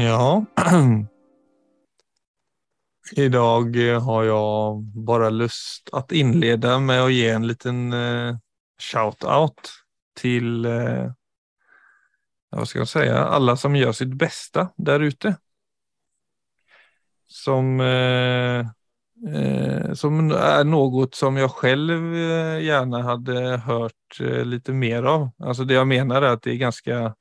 Ja. I dag har jag bara lust att inleda med å gi en liten eh, shout-out til eh, hva skal jeg si, alle som gjør sitt beste der ute. Som, eh, eh, som er noe som jeg selv gjerne hadde hørt eh, mer av. Altså det jeg mener er at det er ganska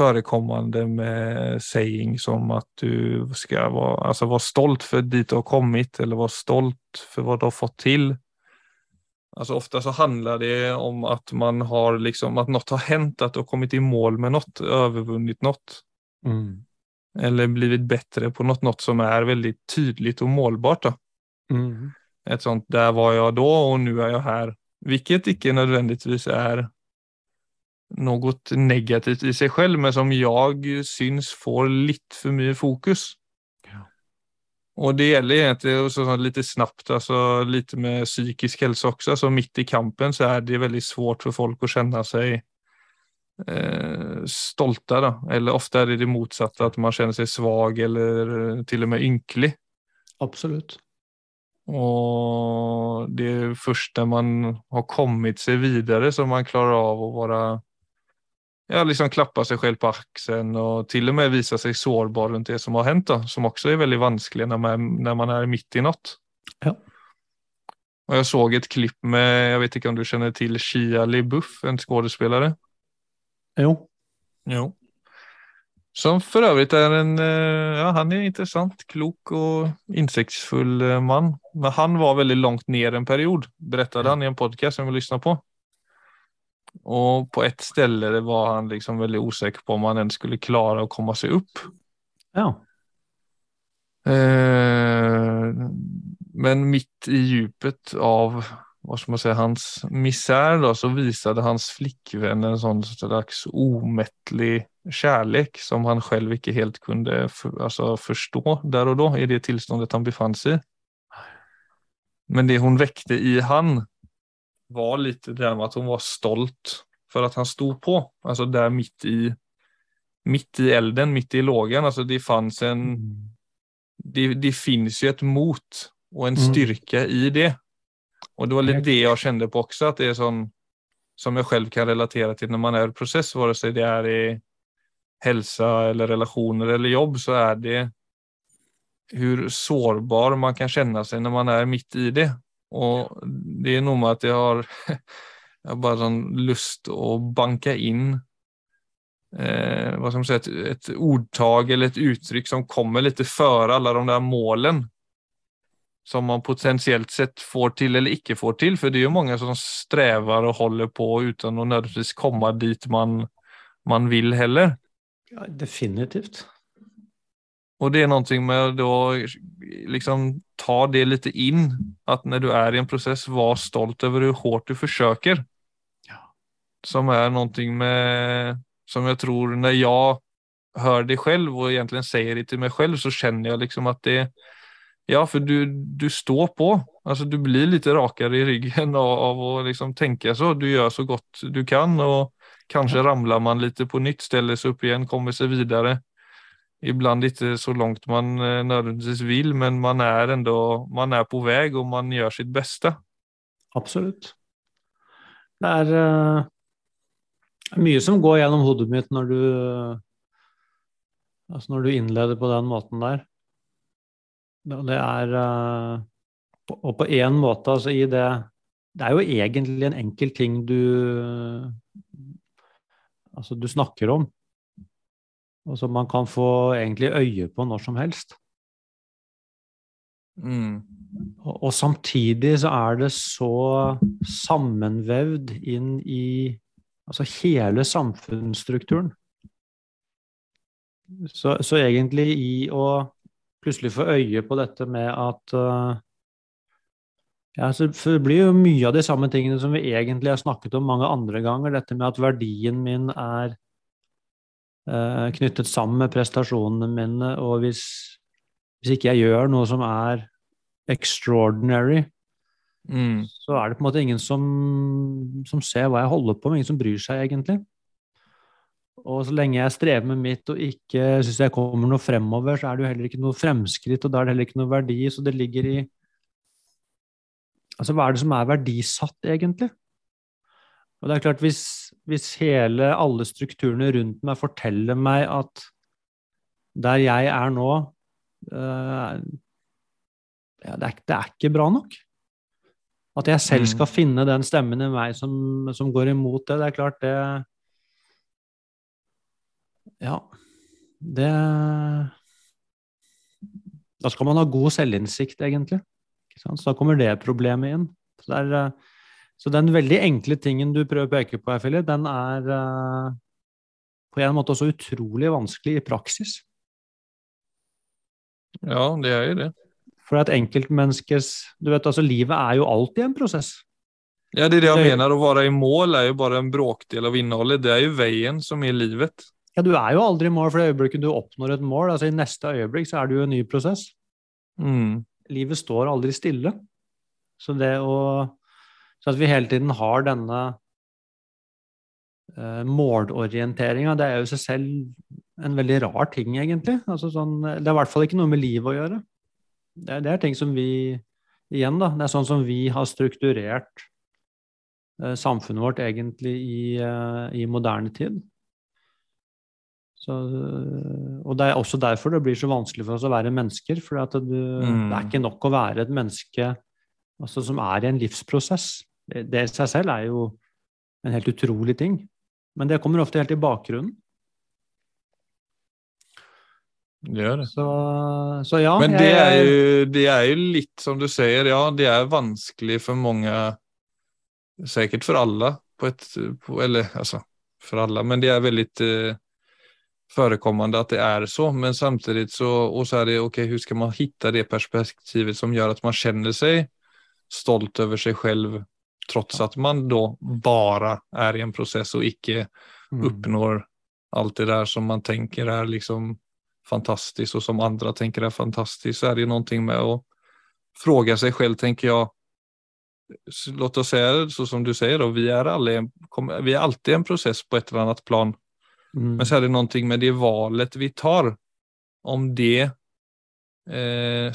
förekommande med saying som att du ska vara, alltså vara stolt för dit du har kommit eller vara stolt för vad du har fått till. Alltså ofta så handlar det om att man har liksom, att något har hänt, att du har kommit i mål med något, övervunnit något. Mm. Eller blivit bättre på något, något som är väldigt tydligt och målbart. Då. Mm. Ett sånt, där var jag då och nu är jag här. Vilket icke nödvändigtvis är något negativt i sig själv, men som jag syns får lite för mycket fokus. Ja. Och det gäller egentligen så, så lite snabbt, alltså lite med psykisk hälsa också. Alltså mitt i kampen så är det väldigt svårt för folk att känna sig eh, stolta. Då. Eller ofta är det det motsatta, att man känner sig svag eller till och med ynklig. Absolut. Och det är först när man har kommit sig vidare som man klarar av att vara ja, liksom klappa seg selv på aksen og til og med vise seg sårbar rundt det som har hendt, som også er veldig vanskelig når man, når man er mitt i noe. Ja. Og jeg såg et klipp med, Jeg vet ikke om du kjenner til Shia LeBuff, en skådespelare. Jo. Jo. Som for øvrig er en, eh, ja han er en interessant, klok og insiktsfull mann. man. Men han var veldig langt ned en period, fortalte han i en podcast som vi lyssnar på. Och på ett ställe var han liksom väldigt osäker på om han ens skulle klara att komma sig upp. Ja. Eh, men mitt i djupet av vad ska man säga, hans misär då, så visade hans flickvän en sån slags omättlig kärlek som han själv inte helt kunde för, alltså förstå där och då i det tillståndet han befann sig i. Men det hon väckte i han var lite det med at hun var stolt för att han stod på. Alltså där mitt i, mitt i elden, mitt i lågan. Alltså det fanns en, Mm. det, det finns ju ett mot och en Mm. i det. Och det var lite det jag kände på också, att det är sån som jag själv kan relatera till när man är i process, vare sig det är i hälsa eller relationer eller jobb, så är det hur sårbar man kan känna sig när man är mitt i det. Och det er noe med at jeg har, jeg har bare sånn lyst å banke inn eh, hva skal man si, et, et, ordtag eller et uttrykk som kommer litt før alle de der målene som man potensielt sett får til eller ikke får til. For det er jo mange som strever og holder på uten å nødvendigvis komme dit man, man vil heller. Ja, definitivt. Och det är någonting med att då liksom ta det lite in. Att när du är i en process, var stolt över hur hårt du försöker. Ja. Som är någonting med, som jag tror när jag hör det själv och egentligen säger det till mig själv så känner jag liksom att det, ja för du, du står på. Alltså du blir lite rakare i ryggen av, av att liksom tänka så. Du gör så gott du kan och kanske ramlar man lite på nytt, ställer sig upp igen, kommer sig vidare ibland inte så långt man nødvendigvis nödvändigtvis vill, men man är ändå man är på väg och man gör sitt bästa. Absolutt. Det er uh, mye som går gjennom hodet mitt når du Altså når du innleder på den måten der. Det er uh, på- Og på én måte, altså i det Det er jo egentlig en enkel ting du Altså du snakker om. Og som man kan få egentlig øye på når som helst. Mm. Og, og samtidig så er det så sammenvevd inn i altså hele samfunnsstrukturen. Så, så egentlig i å plutselig få øye på dette med at uh, ja, så for Det blir jo mye av de samme tingene som vi egentlig har snakket om mange andre ganger. Dette med at verdien min er knyttet sammen med prestasjonene mine, og hvis, hvis ikke jeg gjør noe som er extraordinary, Mm. så er det på en måte ingen som, som ser hva jeg holder på med, ingen som bryr seg egentlig. Og så lenge jeg strever med mitt og ikke syns jeg kommer noe fremover, så er det jo heller ikke noe fremskritt, og da er det heller ikke noe verdi. Så det ligger i Altså, hva er det som er verdisatt, egentlig? Og det er klart, hvis, hvis hele, alle strukturene rundt meg forteller meg at der jeg er nå uh, ja, det, er, det, er, ikke bra nok. At jeg selv mm. skal finne den stemmen i meg som, som går imot det, det er klart, det ja, det Da skal man ha god selvinnsikt, egentlig. Så da kommer det problemet inn. Så, det er, eh, så den veldig enkle tingen du prøver å peke på, her, Philip, den er uh, på en måte også utrolig vanskelig i praksis. Ja, det er jo det. For at enkeltmenneskes Du vet, altså, livet er jo alltid en prosess. Ja, det er det jeg mener. Å være i mål er jo bare en bråkdel av innholdet. Det er jo veien som er livet. Ja, du er jo aldri i mål for det øyeblikket du oppnår et mål. altså I neste øyeblikk så er det jo en ny prosess. Mm. Livet står aldri stille. Så det å Så at vi hele tiden har denne uh, målorienteringa, det er jo i seg selv en veldig rar ting, egentlig. Altså sånn, det er i hvert fall ikke noe med livet å gjøre. Det er, det er ting som vi Igjen, da. Det er sånn som vi har strukturert uh, samfunnet vårt egentlig i, uh, i moderne tid. Så, og Det er også derfor det blir så vanskelig for oss å være mennesker. For mm. det er ikke nok å være et menneske altså, som er i en livsprosess. Det, i seg selv er jo en helt utrolig ting. Men det kommer ofte helt i bakgrunnen. Det gjør det. Så, så ja, Men det er, jo, det er, jo, litt som du sier, ja, det er vanskelig for mange Sikkert for alle, på et, på, eller altså for alle, men det er veldig eh, förekommande at det er så, men samtidig så, og så er det ok, hvordan skal man finne det perspektivet som gjør at man kjenner seg stolt over seg själv trots at man da bare er i en process og ikke mm. alt det der som man tenker er liksom fantastisk, og som andre tenker er fantastisk, så er det noe med å fråga seg selv, tenker jeg. Låt oss säga så som du sier, vi er vi er alltid en process på et eller annet plan Mm. Men så er det noe med det valet vi tar. Om det eh,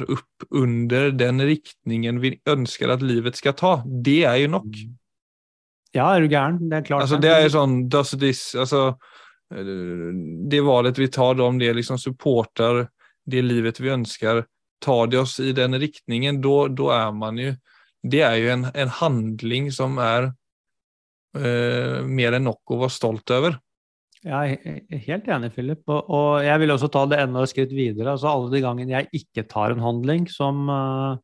opp under den riktningen vi ønsker at livet skal ta. Det er jo nok. Mm. Ja, er du gæren? Det er klart. Altså, det er sånn does this, altså, eh, Det valet vi tar, om det liksom supporter det livet vi ønsker, tar det oss i den riktningen, da er man jo Det er jo en, en handling som er eh, mer enn nok å være stolt over. Jeg er helt enig, Philip. Og, jeg vil også ta det enda et skritt videre. Altså alle de gangene jeg ikke tar en handling som, uh,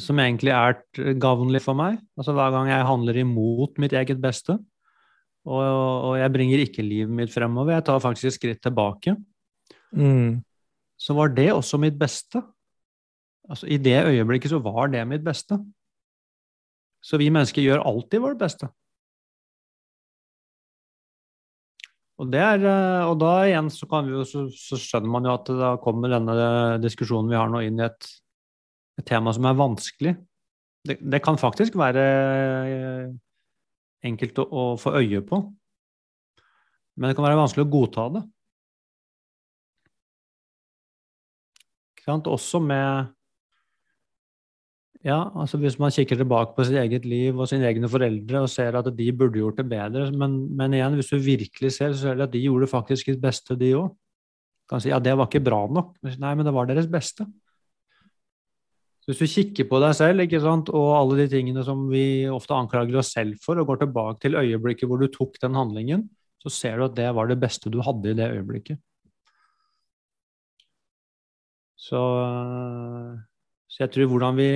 som egentlig er gavnlig for meg, altså hver gang jeg handler imot mitt eget beste, og, og jeg bringer ikke livet mitt fremover, jeg tar faktisk et skritt tilbake, mm. så var det også mitt beste. Altså I det øyeblikket så var det mitt beste. Så vi mennesker gjør alltid vårt beste. Og, er, eh, og, da igjen så, jo, så, så, skjønner man jo at da kommer denne diskusjonen vi har nå inn i et, et tema som er vanskelig. Det, det kan faktisk være eh, enkelt å, å, få øye på, men det kan være vanskelig å godta det. Også med ja, altså hvis man kikker tilbake på sitt eget liv og sine egne foreldre og ser at de burde gjort det bedre, men, men igjen, hvis du virkelig ser, så ser du at de gjorde faktisk sitt beste, de òg. Kan si ja, det var ikke bra nok. Nei, men det var deres beste. Så hvis du kikker på deg selv ikke sant, og alle de tingene som vi ofte anklager oss selv for, og går tilbake til øyeblikket hvor du tok den handlingen, så ser du at det var det beste du hadde i det øyeblikket. Så, så jeg tror hvordan vi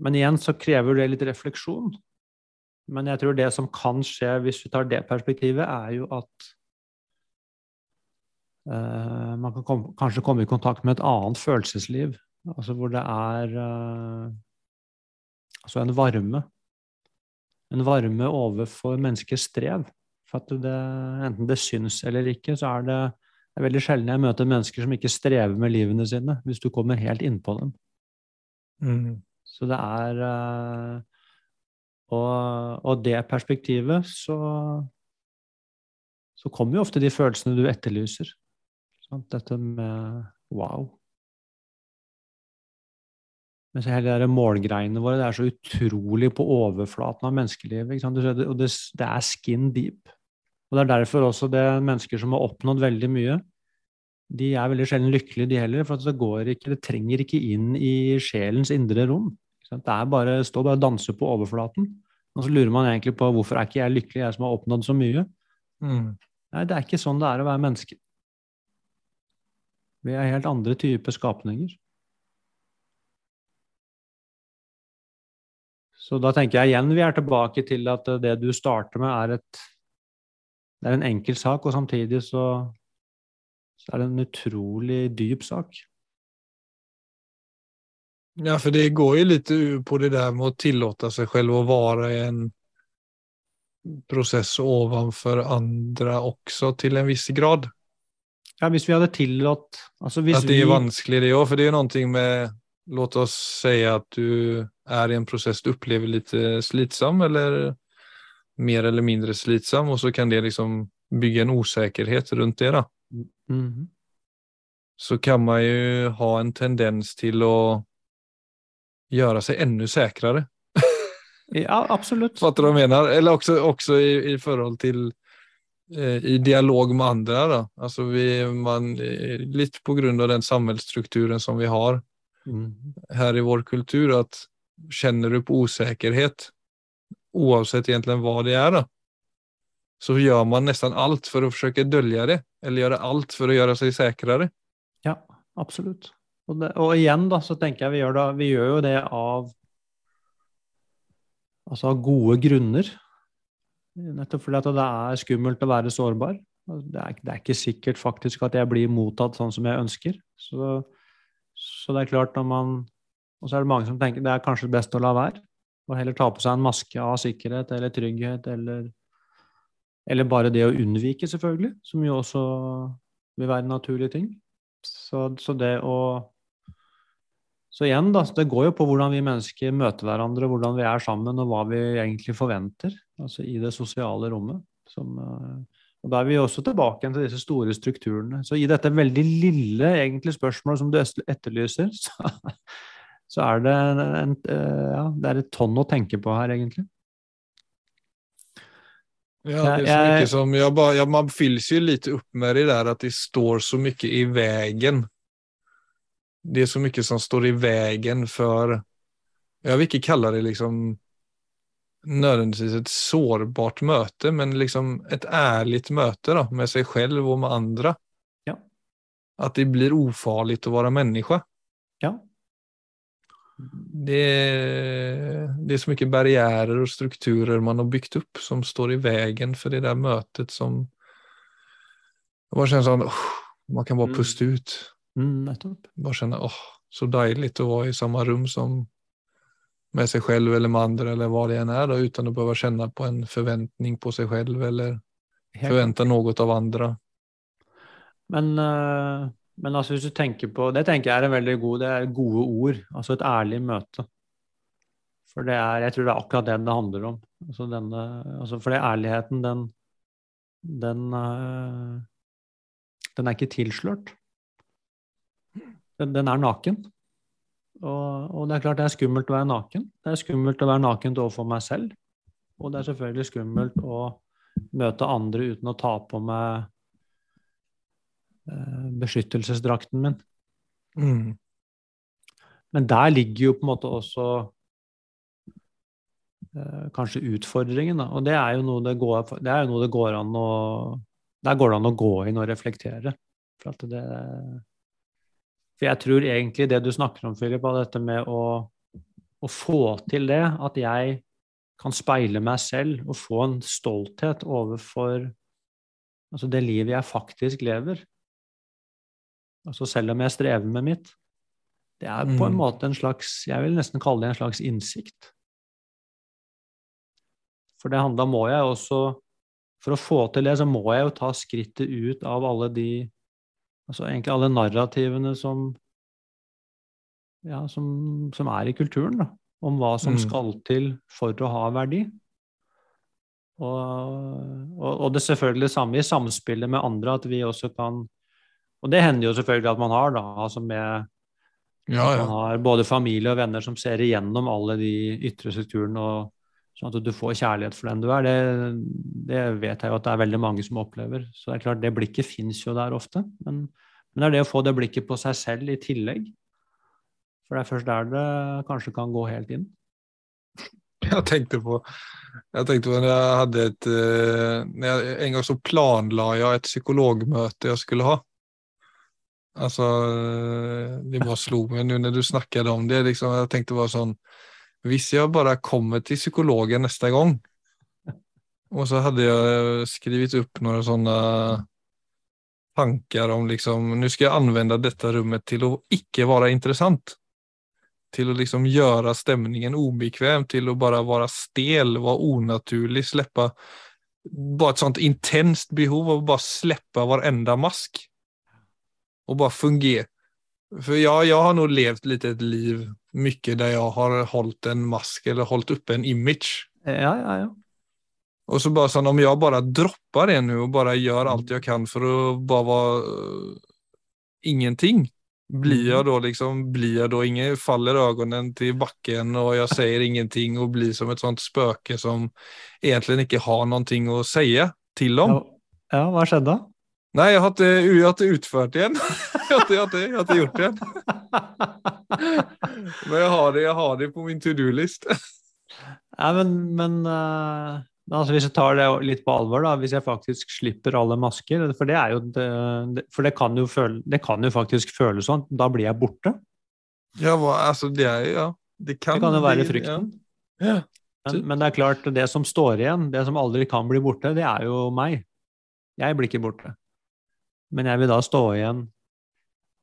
men igjen så krever det litt refleksjon. Men jeg tror det som kan skje hvis vi tar det perspektivet, er jo at uh, man kan kom, kanskje komme i kontakt med et annet følelsesliv. Altså hvor det er uh, altså en varme. En varme overfor menneskers strev. For at det, enten det syns eller ikke, så er det, det er veldig sjelden jeg møter mennesker som ikke strever med livene sine, hvis du kommer helt innpå dem. Mm. Så det er eh, og, og det perspektivet, så så kommer jo ofte de følelsene du etterlyser. Sant? Dette med wow. Mens hele de målgreiene våre det er så utrolig på overflaten av menneskelivet. Og det, det, er skin deep. Og det er derfor også det er mennesker som har oppnådd veldig mye, de er veldig sjelden lykkelige, de heller. For det går ikke, det trenger ikke inn i sjelens indre rom. Det er bare stå og danse på overflaten. Og så lurer man egentlig på hvorfor er ikke jeg lykkelig, jeg som har oppnådd så mye. Mm. Nei, det er ikke sånn det er å være menneske. Vi er helt andre typer skapninger. Så da tenker jeg igjen vi er tilbake til at det du starter med, er et Det er en enkel sak, og samtidig så, så er det en utrolig dyp sak. Ja, for det går jo litt på det der med å tillate seg selv å være i en prosess ovenfor andre også, til en viss grad. Ja, hvis vi hadde tillatt altså At det er vanskelig, det òg. For det er jo noe med La oss si at du er i en prosess du opplever litt slitsom, eller mer eller mindre slitsom, og så kan det liksom bygge en usikkerhet rundt det. da. Mm. Så kan man jo ha en tendens til å gjøre seg enda sikrere. ja, absolutt. Fattar du hva jeg mener? Eller også, også i, i forhold til Eh, i dialog med andre. Da. Altså vi, man, eh, litt på grunn av den samfunnsstrukturen som vi har mm. her i vår kultur, at kjenner du på usikkerhet, uansett egentlig hva det er, da, så gjør man nesten alt for å forsøke å dølge det, eller gjøre alt for å gjøre seg sikrere. Ja, absolutt. Og, det, og, igjen, da, så tenker jeg vi gjør, da, vi gjør jo det av altså av gode grunner. Nettopp fordi at det er skummelt å være sårbar. Det er, det er, ikke sikkert faktisk at jeg blir mottatt sånn som jeg ønsker. Så, så, det er klart når man Og så er det mange som tenker det er kanskje best å la være. Og heller ta på seg en maske av sikkerhet eller trygghet eller Eller bare det å unnvike, selvfølgelig, som jo også vil være en naturlig ting. Så, så det å så igjen, da, det går jo på hvordan vi mennesker møter hverandre, hvordan vi er sammen, og hva vi egentlig forventer altså i det sosiale rommet. Som, eh, og Da er vi også tilbake til disse store strukturene. Så i dette veldig lille egentlig spørsmålet som du etterlyser, så, så er det, en, eh, ja, det er et tonn å tenke på her, egentlig. Ja, det er så som, jag bara, ja, Man fylls jo litt opp med det der at det står så mye i veien det är så mycket som står i vägen för, jag vill inte kalla det liksom nödvändigtvis ett sårbart möte, men liksom ett ärligt möte då, med sig själv och med andra. Ja. Att det blir ofarligt att vara människa. Ja. Det, det er så mye barrierer og strukturer man har bygd opp, som står i veien for det der møtet som det bare känns sånn åh, man kan bare puste ut. Mm, nettopp. Bare kjenne åh, så deilig å være i samme rom som med seg selv eller med andre, eller hva det enn er, da, uten å behøve kjenne på en forventning på seg selv eller forvente noe av andre. Men, uh, men altså, hvis du tenker på Det tenker jeg er en veldig god, det er gode ord. Altså et ærlig møte. For det er, jeg tror det er akkurat det det handler om. Altså denne, altså for det ærligheten, den den, uh, den er ikke tilslørt. Den, den er naken. Og, og, det er klart det er skummelt å være naken. Det er skummelt å være naken overfor meg selv. Og det er selvfølgelig skummelt å møte andre uten å ta på meg eh, beskyttelsesdrakten min. Mm. Men der ligger jo på en måte også eh, kanskje utfordringen, da. Og det er jo noe det går, det er jo noe det går an å Der går det an å gå inn og reflektere. For det, for jeg tror egentlig det du snakker om, Philip, av dette med å, å, få til det, at jeg kan speile meg selv og få en stolthet overfor altså det livet jeg faktisk lever. Altså selv om jeg strever med mitt. Det er på en mm. måte en slags Jeg vil nesten kalle det en slags innsikt. For det, handler må jeg også For å få til det, så må jeg jo ta skrittet ut av alle de Altså egentlig alle narrativene som, ja, som, som er i kulturen, da, om hva som mm. skal til for å ha verdi. Og, og, og det er selvfølgelig det samme i samspillet med andre, at vi også kan Og det hender jo selvfølgelig at man har, da, altså med Ja, ja. man har både familie og venner som ser igjennom alle de ytre strukturene, og sånn at du får kjærlighet for den du er. Det, det vet jeg jo at det er veldig mange som opplever. Så det er klart, det blikket fins jo der ofte. Men, men det er det å få det blikket på seg selv i tillegg. For det er først der det kanskje kan gå helt inn. Jeg tenkte på jeg tenkte på når jeg hadde et eh, jeg, En gang så planla jeg et psykologmøte jeg skulle ha. Altså Det bare slo meg nå når du snakket om det. Liksom, jeg tenkte bare sånn Hvis jeg bare kommer til psykologen neste gang Og så hadde jeg skrevet opp noen sånne tanker om liksom Nå skal jeg anvende dette rommet til å ikke være interessant til å liksom gjøre stemningen ubekvem, til å bare være stel, være onaturlig, slippe Bare et sånt intenst behov av å bare slippe varenda mask. Og bare fungera. For jag, jeg har nog levt litt et liv mye der jeg har holdt en mask eller holdt oppe en image. Ja, ja, ja. Og så bare sånn, om jeg bare dropper det nå og bare gjør alt jeg kan for å bare være uh, ingenting, blir jeg da liksom, blir jeg da ingen, faller øynene til bakken og jeg sier ingenting og blir som et sånt spøke som egentlig ikke har någonting å säga til dem. Ja, ja hva skjedde da? Nei, jeg har ikke, jeg ikke utført igjen. Jeg har ikke, jeg ikke, jeg har gjort det igjen. Men jeg har det, jeg har det på min to do-list. Nei, men, men eh, altså hvis jeg tar det litt på alvor, da, hvis jeg faktisk slipper alle masker For det er jo det, For det kan jo, føle, det kan jo faktisk føles sånn. Da blir jeg borte. Ja, hva, altså, det er ja. Det kan, Det kan jo være frykten. frykten. Ja. Men, men det er klart, det som står igjen, det som aldri kan bli borte, det er jo meg. Jeg blir ikke borte. Men jeg vil da stå igjen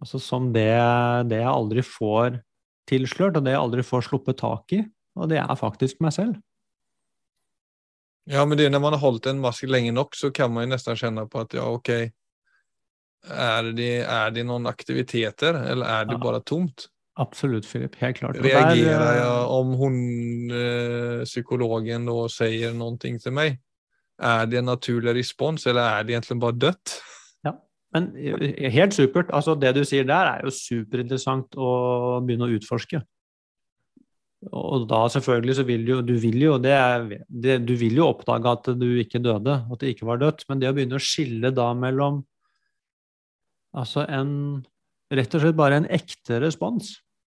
altså som det, det jeg aldri får tilslørt, og det jeg aldri får sluppet tak i. Og det er faktisk meg selv. Ja, men det, når man har holdt en mask lenge nok, så kan man jo nesten kjenne på at ja, ok, er det, er det noen aktiviteter, eller er det Ja. bare tomt? Absolutt, Filip. Helt klart. Reagerer eh, jeg om hun, eh, psykologen da sier noe til meg? Er det en naturlig respons, eller er det egentlig bare dødt? Men eh, helt supert. Altså, det du sier der, er jo superinteressant å begynne å utforske. Og da selvfølgelig så vil du jo, du vil jo, det er, det, du vil jo oppdage at du ikke døde, at det ikke var dødt. Men det å begynne å skille da mellom altså en rett og slett bare en ekte respons.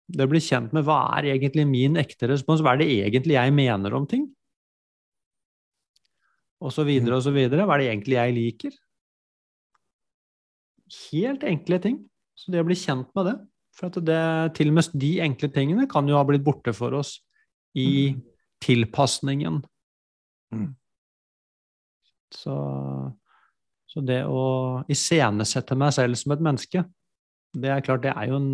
Det å bli kjent med hva er egentlig min ekte respons, hva er det egentlig jeg mener om ting? Og så videre og så videre. Hva er det egentlig jeg liker? Helt enkle ting. Så det å bli kjent med det For at det, til og med de enkle tingene kan jo ha blitt borte for oss i Mm. tilpasningen. Mm. Så, så det å iscenesette meg selv som et menneske, det er klart, det er jo en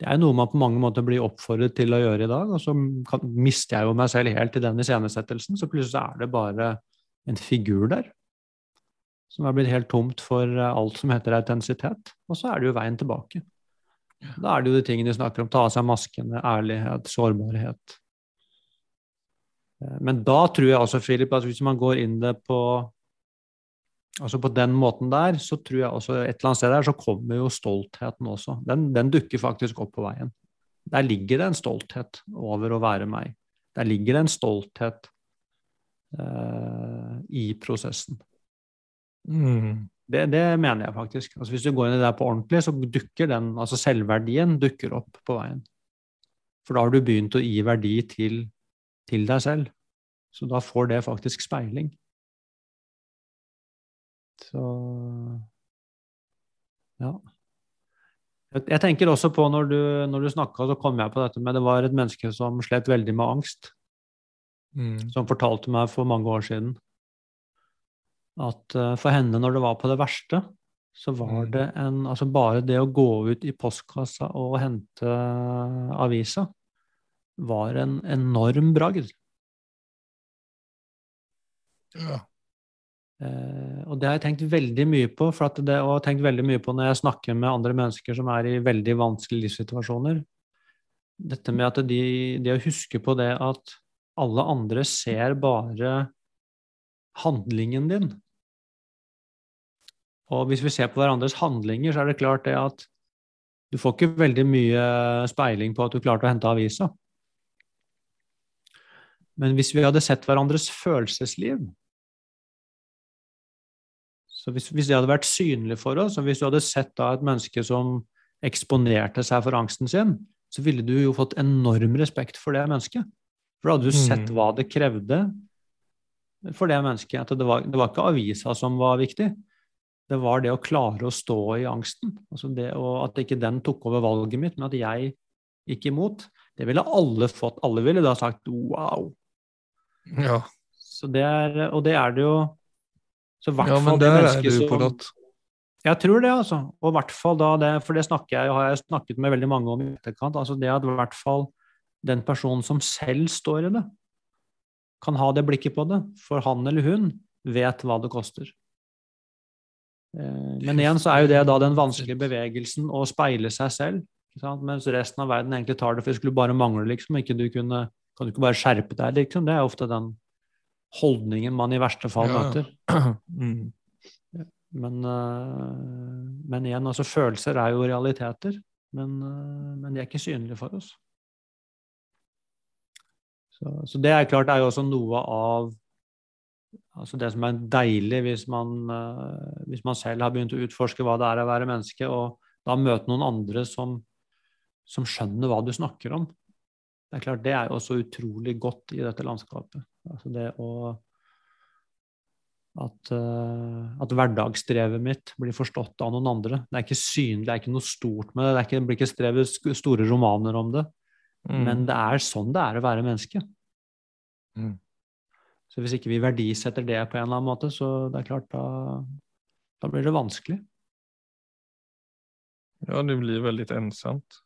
det er noe man på mange måter blir oppfordret til å gjøre i dag, og så kan, mister jeg jo meg selv helt i den iscenesettelsen, så plutselig er det bare en figur der som er blitt helt tomt for eh, alt som heter autentisitet, og så er det jo veien tilbake. Da er det jo de tingene de snakker om, ta av seg maskene, ærlighet, sårbarhet. Eh, Men da tror jeg også, Philip, at hvis man går inn det på Altså på den måten der, så tror jeg også et eller annet sted der så kommer jo stoltheten også. Den, den dukker faktisk opp på veien. Der ligger det en stolthet over å være meg. Der ligger det en stolthet eh, i prosessen. Mm. Det, det mener jeg faktisk. Altså hvis du går inn i det der på ordentlig, så dukker den, altså selvverdien dukker opp på veien. For da har du begynt å gi verdi til, til deg selv. Så da får det faktisk speiling. Så ja. Jeg, tenker også på når du, når du snakka, så kom jeg på dette med det var et menneske som slet veldig med angst, Mm. som fortalte meg for mange år siden at eh, for henne, når det var på det verste, så var Mm. det en Altså bare det å gå ut i postkassa og hente avisa var en enorm bragd. Ja. Uh, og det har jeg tenkt veldig mye på, for det, og har tenkt veldig mye på når jeg snakker med andre mennesker som er i veldig vanskelige livssituasjoner. Dette med at de, de å huske på det at alle andre ser bare handlingen din. Og hvis vi ser på hverandres handlinger, så er det klart det at du får ikke veldig mye speiling på at du klarte å hente avisa. Men hvis vi hadde sett hverandres følelsesliv så hvis, hvis, det hadde vært synlig for oss, og hvis du hadde sett da et menneske som eksponerte seg for angsten sin, så ville du jo fått enorm respekt for det mennesket. For da hadde du sett mm. hva det krevde for det mennesket. At det var, det var ikke avisa som var viktig, det var det å klare å stå i angsten. Altså det og at ikke den tok over valget mitt, men at jeg gikk imot. Det ville alle fått. Alle ville da sagt wow. Ja. Så det er, og det er det jo så hvert ja, men fall det er du på natt. Jeg tror det, altså. Og i hvert fall da det, for det snakker jeg, har jeg snakket med veldig mange om i etterkant. altså Det at i hvert fall den personen som selv står i det, kan ha det blikket på det. For han eller hun vet hva det koster. Eh, men igjen så er jo det da den vanskelige bevegelsen å speile seg selv. Mens resten av verden egentlig tar det for det skulle bare mangle, liksom. Ikke du kunne, kan du ikke bare skjerpe deg, liksom. Det er ofte den holdningen man i verste fall ja. møter. Mm. Men, uh, men, igjen, altså følelser er jo realiteter. Men, uh, men de er ikke synlige for oss. Så, så det er klart det er jo også noe av Altså det som er deilig hvis man, uh, hvis man, selv har begynt å utforske hva det er å være menneske, og da møte noen andre som, som, skjønner hva du snakker om. Det er klart, det er jo også utrolig godt i dette landskapet. Altså det å at, uh, at hverdagsstrevet mitt blir forstått av noen andre. Det er ikke synlig, det er ikke noe stort med det. Det, ikke, det blir ikke skrevet store romaner om det. Mm. Men det er sånn det er å være menneske. Mm. Så hvis ikke vi verdisetter det på en eller annen måte, så det er klart da, da blir det vanskelig. Ja, det blir veldig ensomt.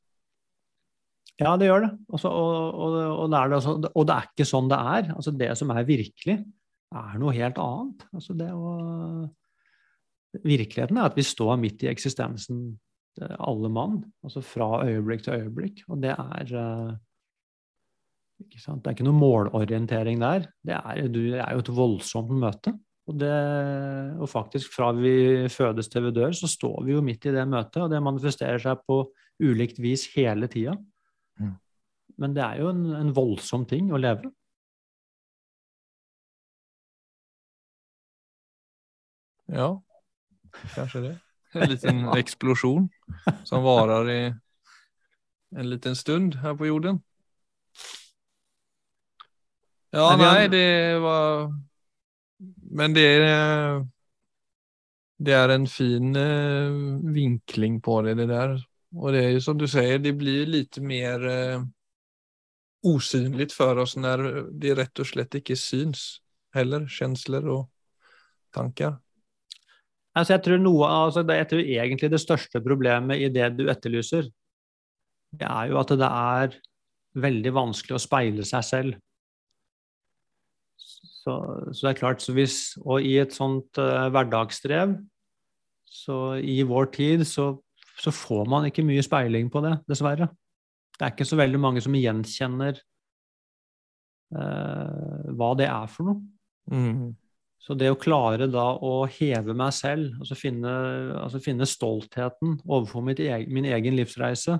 Ja, det gjør det. Også, og, og, og, det er det også, og, det er ikke sånn det er. Altså, det som er virkelig, er noe helt annet. Altså, det å, virkeligheten er at vi står midt i eksistensen, eh, alle mann. Altså fra øyeblikk til øyeblikk. Og det er eh, det er ikke noe målorientering der. Det er, det er jo et voldsomt møte. Og, det, og, faktisk fra vi fødes til vi dør, så står vi jo midt i det møtet, og det manifesterer seg på ulikt vis hele tida. Mm. Men det er jo en, en, voldsom ting å leve. Ja, kanskje det. En liten eksplosjon som varer i en liten stund her på jorden. Ja, nei, det var Men det er Det er en fin uh, vinkling på det, det der. Og det er jo som du sier, det blir litt mer uh, osynlig for oss når det rett og slett ikke syns heller, kjensler og tanker. Altså, jeg tror noe, altså, jeg tror egentlig det største problemet i det du etterlyser, det er jo at det er veldig vanskelig å speile seg selv. Så, så, det er klart, så hvis, Og i et sånt uh, hverdagsdrev, så i vår tid, så, så, får man ikke mye speiling på det, dessverre. Det er ikke så veldig mange som gjenkjenner uh, hva det er for noe. Mm. Så det å klare da å heve meg selv, altså finne, altså finne stoltheten overfor egen, min egen livsreise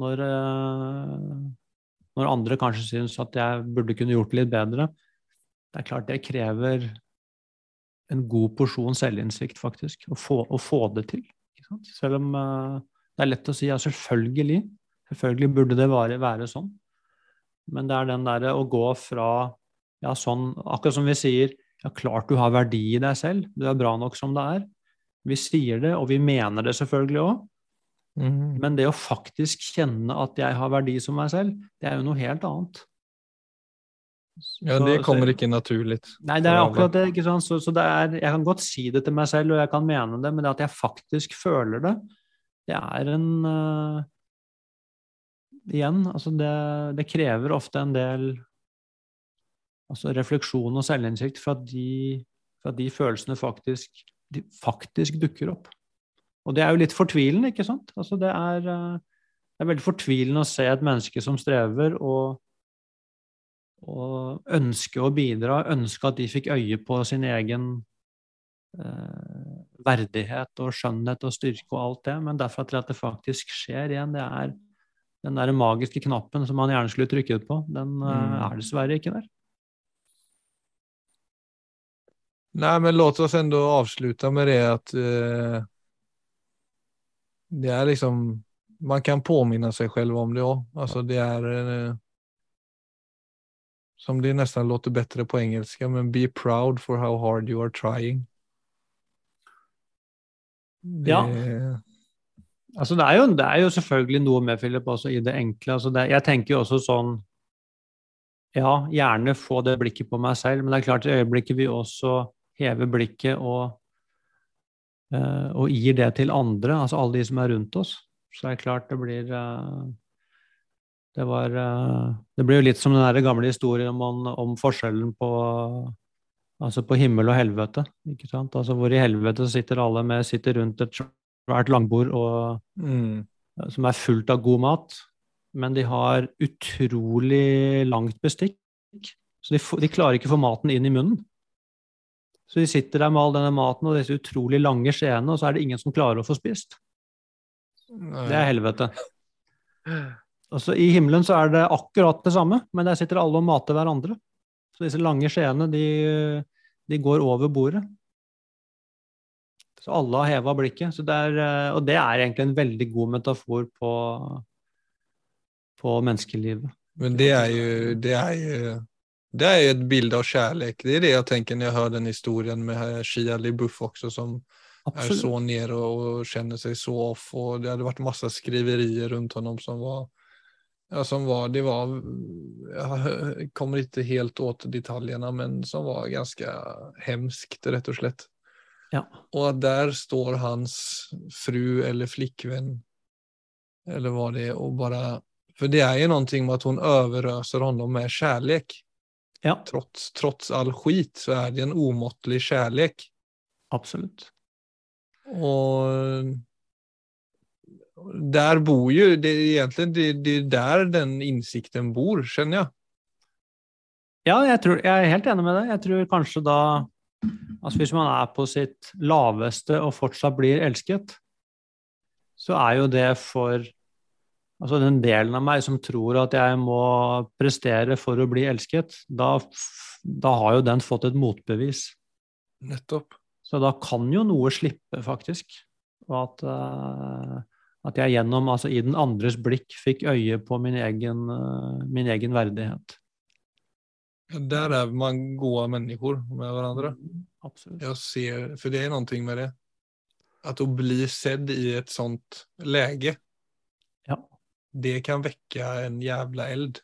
når, uh, når andre kanskje syns at jeg burde kunne gjort det litt bedre, det er klart det krever en god porsjon selvinnsikt, faktisk, å få, å få det til. Selv om uh, det er lett å si ja, selvfølgelig, selvfølgelig burde det være, være sånn. Men det er den derre å gå fra ja, sånn Akkurat som vi sier, ja, klart du har verdi i deg selv, du er bra nok som det er. Vi sier det, og vi mener det selvfølgelig òg. Mm. Men det å faktisk kjenne at jeg har verdi som meg selv, det er jo noe helt annet. Ja, det kommer ikke naturlig. Nei, det er akkurat det. ikke sant? Så, så det er, jeg kan godt si det til meg selv, og jeg kan mene det, men det at jeg faktisk føler det, det er en uh, Igjen, altså det, det, krever ofte en del altså refleksjon og selvinnsikt for at de, for at de følelsene faktisk, de faktisk dukker opp. Og det er jo litt fortvilende, ikke sant? Altså det, er, uh, det er veldig fortvilende å se et menneske som strever, og og ønske å bidra, ønske at de fikk øye på sin egen eh, verdighet og skjønnhet og styrke og alt det, men derfra til at det faktisk skjer igjen, det er den der magiske knappen som man gjerne skulle trykket på, den eh, Mm. er dessverre ikke der. Nei, men låt oss ändå avsluta med det at eh, det er liksom, man kan påminne seg selv om det òg. Altså, det er eh, som det nästan låter bättre på engelska, men be proud for how hard you are trying. Det, Ja. Altså, det, er jo, det er jo selvfølgelig noe med Philip også i det enkle. Altså, det, jeg tenker jo også sånn Ja, gjerne få det blikket på meg selv, men det er klart i øyeblikket vi også hever blikket og, eh, og gir det til andre, altså alle de som er rundt oss, så det er klart det blir eh, det, var, eh, det blir jo litt som den gamle historien om, om forskjellen på Altså på himmel og helvete. ikke sant? Altså Hvor i helvete sitter alle med, sitter rundt et svært langbord og, mm, som er fullt av god mat, men de har utrolig langt bestikk. Så de, de klarer ikke å få maten inn i munnen. Så de sitter der med all denne maten og disse utrolig lange skjeene, og så er det ingen som klarer å få spist. Det er helvete. Altså, I himmelen så er det akkurat det samme, men der sitter alle og mater hverandre. Så disse lange skjeene, de, de går over bordet. Så alle har heva blikket. Så det er, eh, og det er egentlig en veldig god metafor på, på menneskelivet. Men det er, jo, det er jo det er ju ett bild av kjærlighet. Det er det jeg tenker når jeg hører den historien med Shia Libuff også, som Absolutt. er så nede og, og kjenner seg så off og det hadde vært masse skriverier rundt ham som var ja, som var, det var, Jeg kommer ikke helt åt detaljerna, men som var ganske hemskt rett og slett. Ja. Og at der står hans fru eller flikkvenn, eller hva det er, og bare For det er jo noe med at hun overøser ham med kjærlighet. ja, Trots, trots all skit så er det en omåttlig kjærlighet. absolutt. Och där bor ju, det är egentligen det, det är där den innsikten bor, skjønner jeg. Ja, jeg, tror, jeg er helt enig med deg. Jeg tror kanskje da Altså hvis man er på sitt laveste og fortsatt blir elsket, så er jo det for Altså den delen av meg som tror at jeg må prestere for å bli elsket, da, da har jo den fått et motbevis. Nettopp. Så da kan jo noe slippe, faktisk. Og at, eh, at jeg gjennom, altså i den andres blikk, fikk øye på min egen, eh, min egen verdighet. Der er man gode mennesker med hverandre. Absolutt. Jag ser, for det er noe med det. At å bli sedd i et sånt läge, Ja. det kan vekke en jævla eld.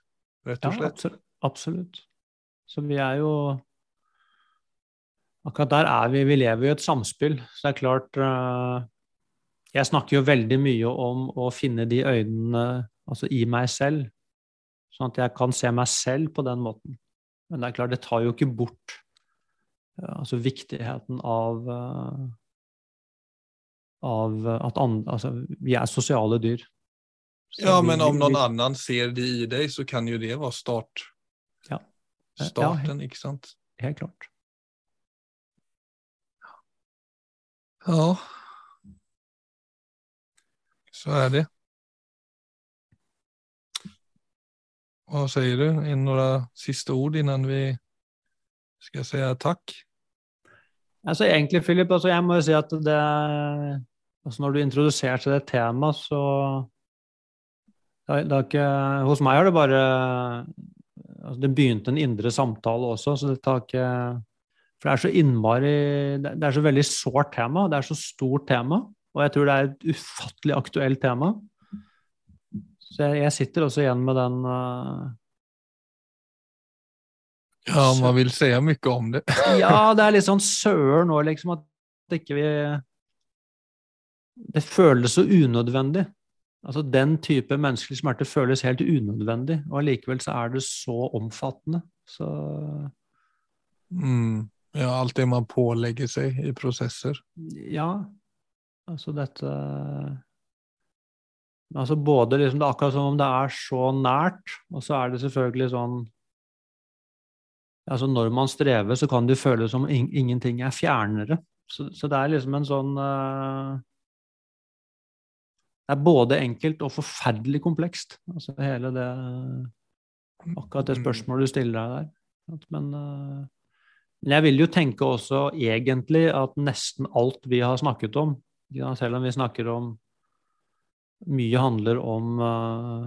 rett og slett. absolutt. absolutt. Så vi er jo Akkurat der er vi. Vi lever jo i et samspill. Så det er klart eh, Jeg snakker jo veldig mye om å finne de øynene altså i meg selv, sånn at jeg kan se meg selv på den måten. Men det er klart, det tar jo ikke bort eh, altså viktigheten av eh, av at andre, altså, vi er sosiale dyr. Så Ja, vi- men om noen annen ser det i deg, så kan jo det være start. Ja. Ja, Starten, ikke sant? Helt klart. Ja. Så er det. Hva sier du? Noen siste ord innan vi skal si takk? Altså egentlig, Philip, altså jeg må jo si at det altså Når du introduserte det temaet, så det det er ikke, Hos meg har det bare altså Det begynte en indre samtale også, så det tar ikke For det er så innmari det er så veldig sårt tema. Det er så stort tema. Og jeg tror det er et ufattelig aktuelt tema. Så jeg, jeg sitter også igjen med den uh... Ja, man vil si mye om det. Ja, det er litt sånn søren nå, liksom, at ikke vi Det føles så unødvendig. Altså, Den type menneskelig smerte føles helt unødvendig, og allikevel så er det så omfattende. Så Mm. Ja, alt det man pålegger seg i prosesser. ja, altså dette Altså både liksom Det er akkurat som om det er så nært, og så er det selvfølgelig sånn altså Når man strever, så kan det føles som in ingenting er fjernere. Så, så, det er liksom en sånn uh, Det er både enkelt og forferdelig komplekst. Altså hele det Akkurat det spørsmålet du stiller deg der. Men, uh, men jeg vil jo tenke også egentlig at nesten alt vi har snakket om, selv om vi snakker om Mye handler om uh,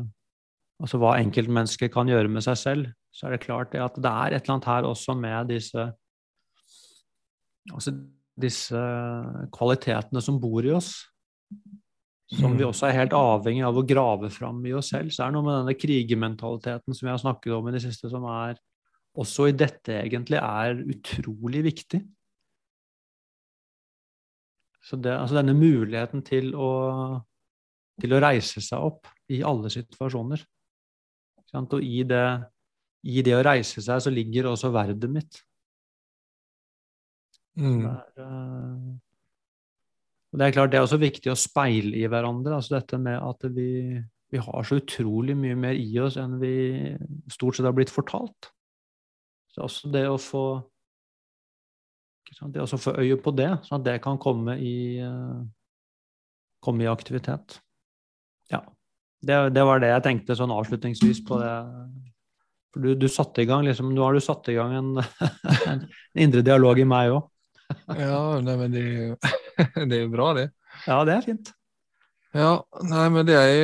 altså hva enkeltmennesket kan gjøre med seg selv, så er det klart det at det er et eller annet her også med disse altså disse kvalitetene som bor i oss, som vi mm. også er helt avhengig av å grave fram i oss selv. Så er det noe med denne krigermentaliteten som vi har snakket om i det siste, som er også i dette egentlig er utrolig viktig. Så det, altså denne muligheten til å, til å reise seg opp i alle situasjoner. Og i det, i det å reise seg så ligger også verdet mitt. Mm. Det, er, og det, er, klart det er også viktig å speile i hverandre. altså Dette med at vi, vi, har så utrolig mye mer i oss enn vi stort sett har blitt fortalt. Så også det å få det å få øye på det, sånn at det kan komme i, uh, komme i aktivitet. Ja. Det, det, var det jeg tenkte sånn avslutningsvis på det for du, du satte i gang liksom, Nå har du satt i gang en, en indre dialog i meg òg. ja, nei, men det, det er jo bra, det. Ja, det er fint. Ja, nei, men det er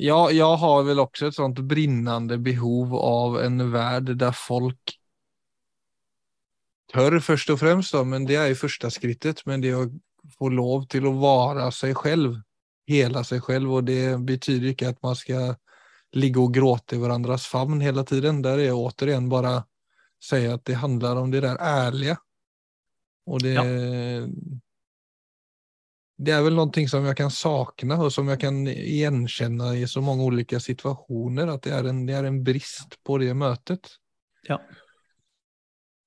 ja, Jeg har vel også et sånt brennende behov av en verden der folk tør, først og fremst, da, men det er jo første skrittet. Men det å få lov til å være seg selv, hele seg selv, og det betyr ikke at man skal ligge og gråte i hverandres favn hele tiden. Der er jeg återigen bare si at det handler om det der ærlige. Og det ja. Det er vel noe som jeg kan sakne, og som jeg kan gjenkjenne i så mange ulike situasjoner. At det er en, det er en brist på det møtet. Ja.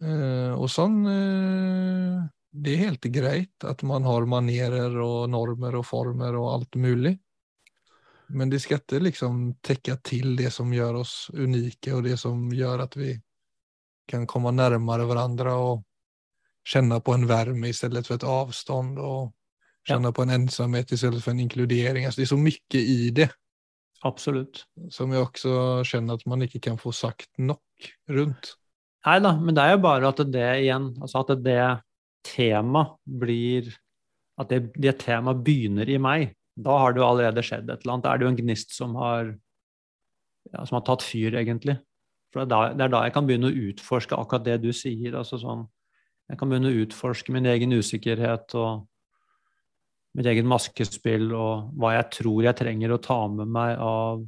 Eh, og sånn eh, Det er helt greit at man har manerer og normer og former og alt mulig. Men det skal ikke liksom täcka til det som gjør oss unike og det som gjør at vi kan komme nærmere hverandre og kjenne på en varme i stedet for et avstånd og kjenne ja. på en ensomhet stedet for en inkludering. Altså, det er så mye i det. Absolutt. Som jeg også kjenner at man ikke kan få sagt nok rundt. Nei da, men det er jo bare at det igjen, altså at det temaet blir At det, det temaet begynner i meg da har det jo allerede skjedd et eller annet. Da er det jo en gnist som har, ja, som har tatt fyr, egentlig. For det er, da, det er, da, jeg kan begynne å utforske akkurat det du sier. altså sånn, Jeg kan begynne å utforske min egen usikkerhet og mitt eget maskespill og hva jeg tror jeg trenger å ta med meg av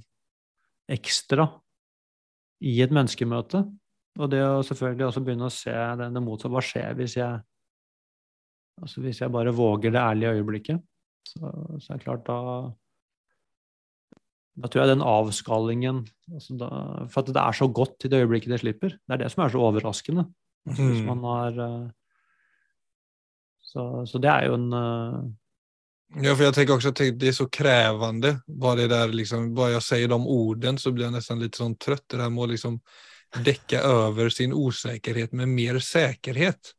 ekstra i et menneskemøte. Og det å selvfølgelig også begynne å se det, det motsatte. Hva skjer hvis jeg, altså hvis jeg bare våger det ærlige øyeblikket? Så, så er det klart da da tror jeg den avskallingen altså da, For at det er så godt i det øyeblikket det slipper. Det er det som er så overraskende. Altså, hvis mm. man har uh, så, så, det er jo en uh, Ja, for jeg tenker også at det er så krevende. Bare, det der, liksom, bare jeg sier de ordene, så blir jeg nesten litt sånn trøtt. Det her med å liksom dekke over sin usikkerhet med mer sikkerhet.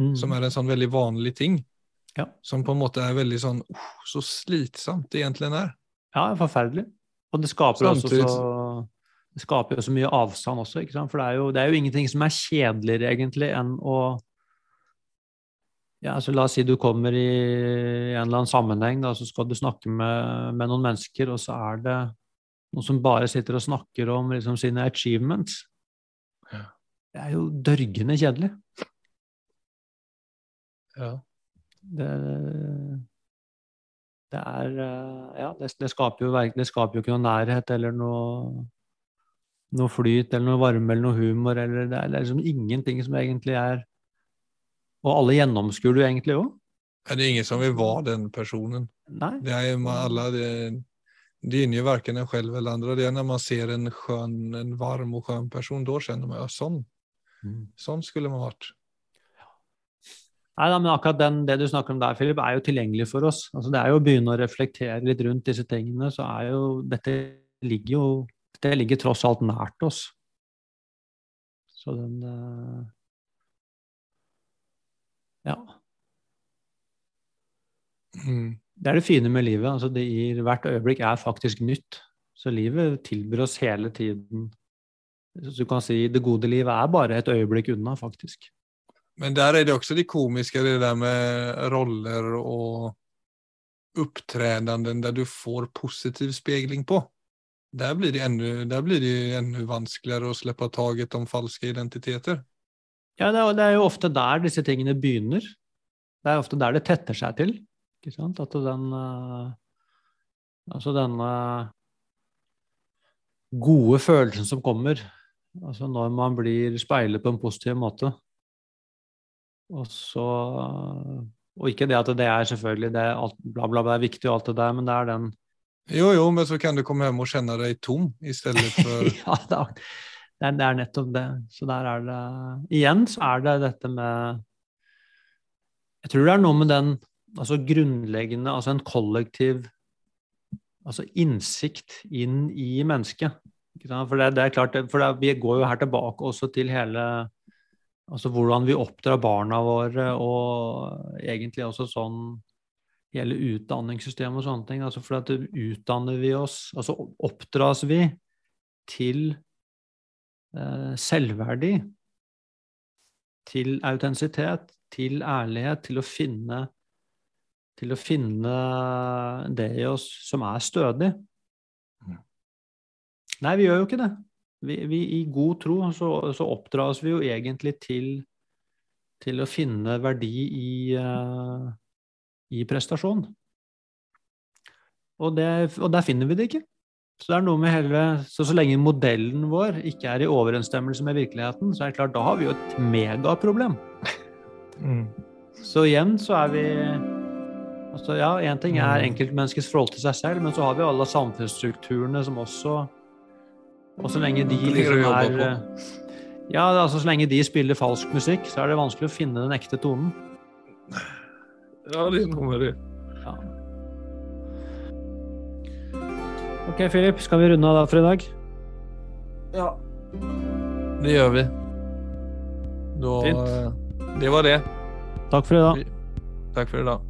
Mm. Som er en sånn veldig vanlig ting. Ja. Som på en måte er veldig sånn oh, Så slitsomt det egentlig er. Ja, forferdelig. Og det skaper Samtidig. også så det skaper jo så mye avstand også, for det er, jo, det er jo ingenting som er kjedeligere egentlig enn å ja, så La oss si du kommer i en eller annen sammenheng, da, så skal du snakke med, med noen mennesker, og så er det noen som bare sitter og snakker om liksom, sine achievements. Ja. Det er jo dørgende kjedelig. Ja det, det er eh, Ja, det, det, skaper jo, det, skaper jo, ikke noe nærhet eller noe, noe flyt eller noe varme eller noe humor. Eller det, er, liksom ingenting som egentlig er Og alle gjennomskuer du egentlig òg. Det er ingen som vil være den personen. Nei. Det er jo alle det, det jo verken en selv eller andre. Det er når man ser en skjønn, en varm og skjønn person, da kjenner man ja, sånn. Mm. Sånn skulle man vært. Nei, da, men akkurat den, Det du snakker om der, Philip, er jo tilgjengelig for oss. Altså, det er jo å begynne å reflektere litt rundt disse tingene. så er jo Dette ligger jo det ligger tross alt nært oss. Så den eh, Ja. Mm. Det er det fine med livet. altså det gir, Hvert øyeblikk er faktisk nytt. Så livet tilbyr oss hele tiden Så du kan si det gode livet er bare et øyeblikk unna, faktisk. Men der er det også de komiske, det der med roller og opptredenen der du får positiv spegling på. Der blir det enda, der blir det enda vanskeligere å slippe taget om falske identiteter. Ja, det er, det er jo ofte der disse tingene begynner. Det er ofte der det tetter seg til. Ikke sant? At den eh, Altså denne gode følelsen som kommer, altså når man blir speilet på en positiv måte. Og så Og ikke det at det er selvfølgelig det er alt, bla, bla, bla, er viktig og alt det der, men det er den Jo, jo, men så kan du komme hjem og kjenne deg tom i stedet for Ja, det er, det er, det er nettopp det. Så der er det Igjen så er det dette med Jeg tror det er noe med den altså grunnleggende, altså en kollektiv altså innsikt inn i mennesket. For det, det er klart, for det, vi går jo her tilbake også til hele altså hvordan vi oppdrar barna våre, og egentlig også sånn hele utdanningssystemet og sånne ting. Altså for at utdanner vi oss, altså oppdras vi til eh, selvverdi, til autentisitet, til ærlighet, til å finne til å finne det i oss som er stødig. Nei, vi gjør jo ikke det. Vi, vi, I god tro så, så oppdras vi jo egentlig til, til å finne verdi i, uh, i prestasjon. Og, det, og der finner vi det ikke. Så det er noe med hele, så, så lenge modellen vår ikke er i overensstemmelse med virkeligheten, så er det klart, da har vi jo et megaproblem. mm. Så igjen så er vi altså Ja, én ting er Mm. enkeltmenneskets forhold til seg selv, men så har vi alle samfunnsstrukturene som også Og så lenge de liksom er eh, Ja, altså så lenge de spiller falsk musikk, så er det vanskelig å finne den ekte tonen. Ja, det er noe med det. Ja. Ok, Philip, skal vi runde av da for i dag? Ja. Det gjør vi. Da, Fint. det var det. Takk for i dag. Takk for i dag.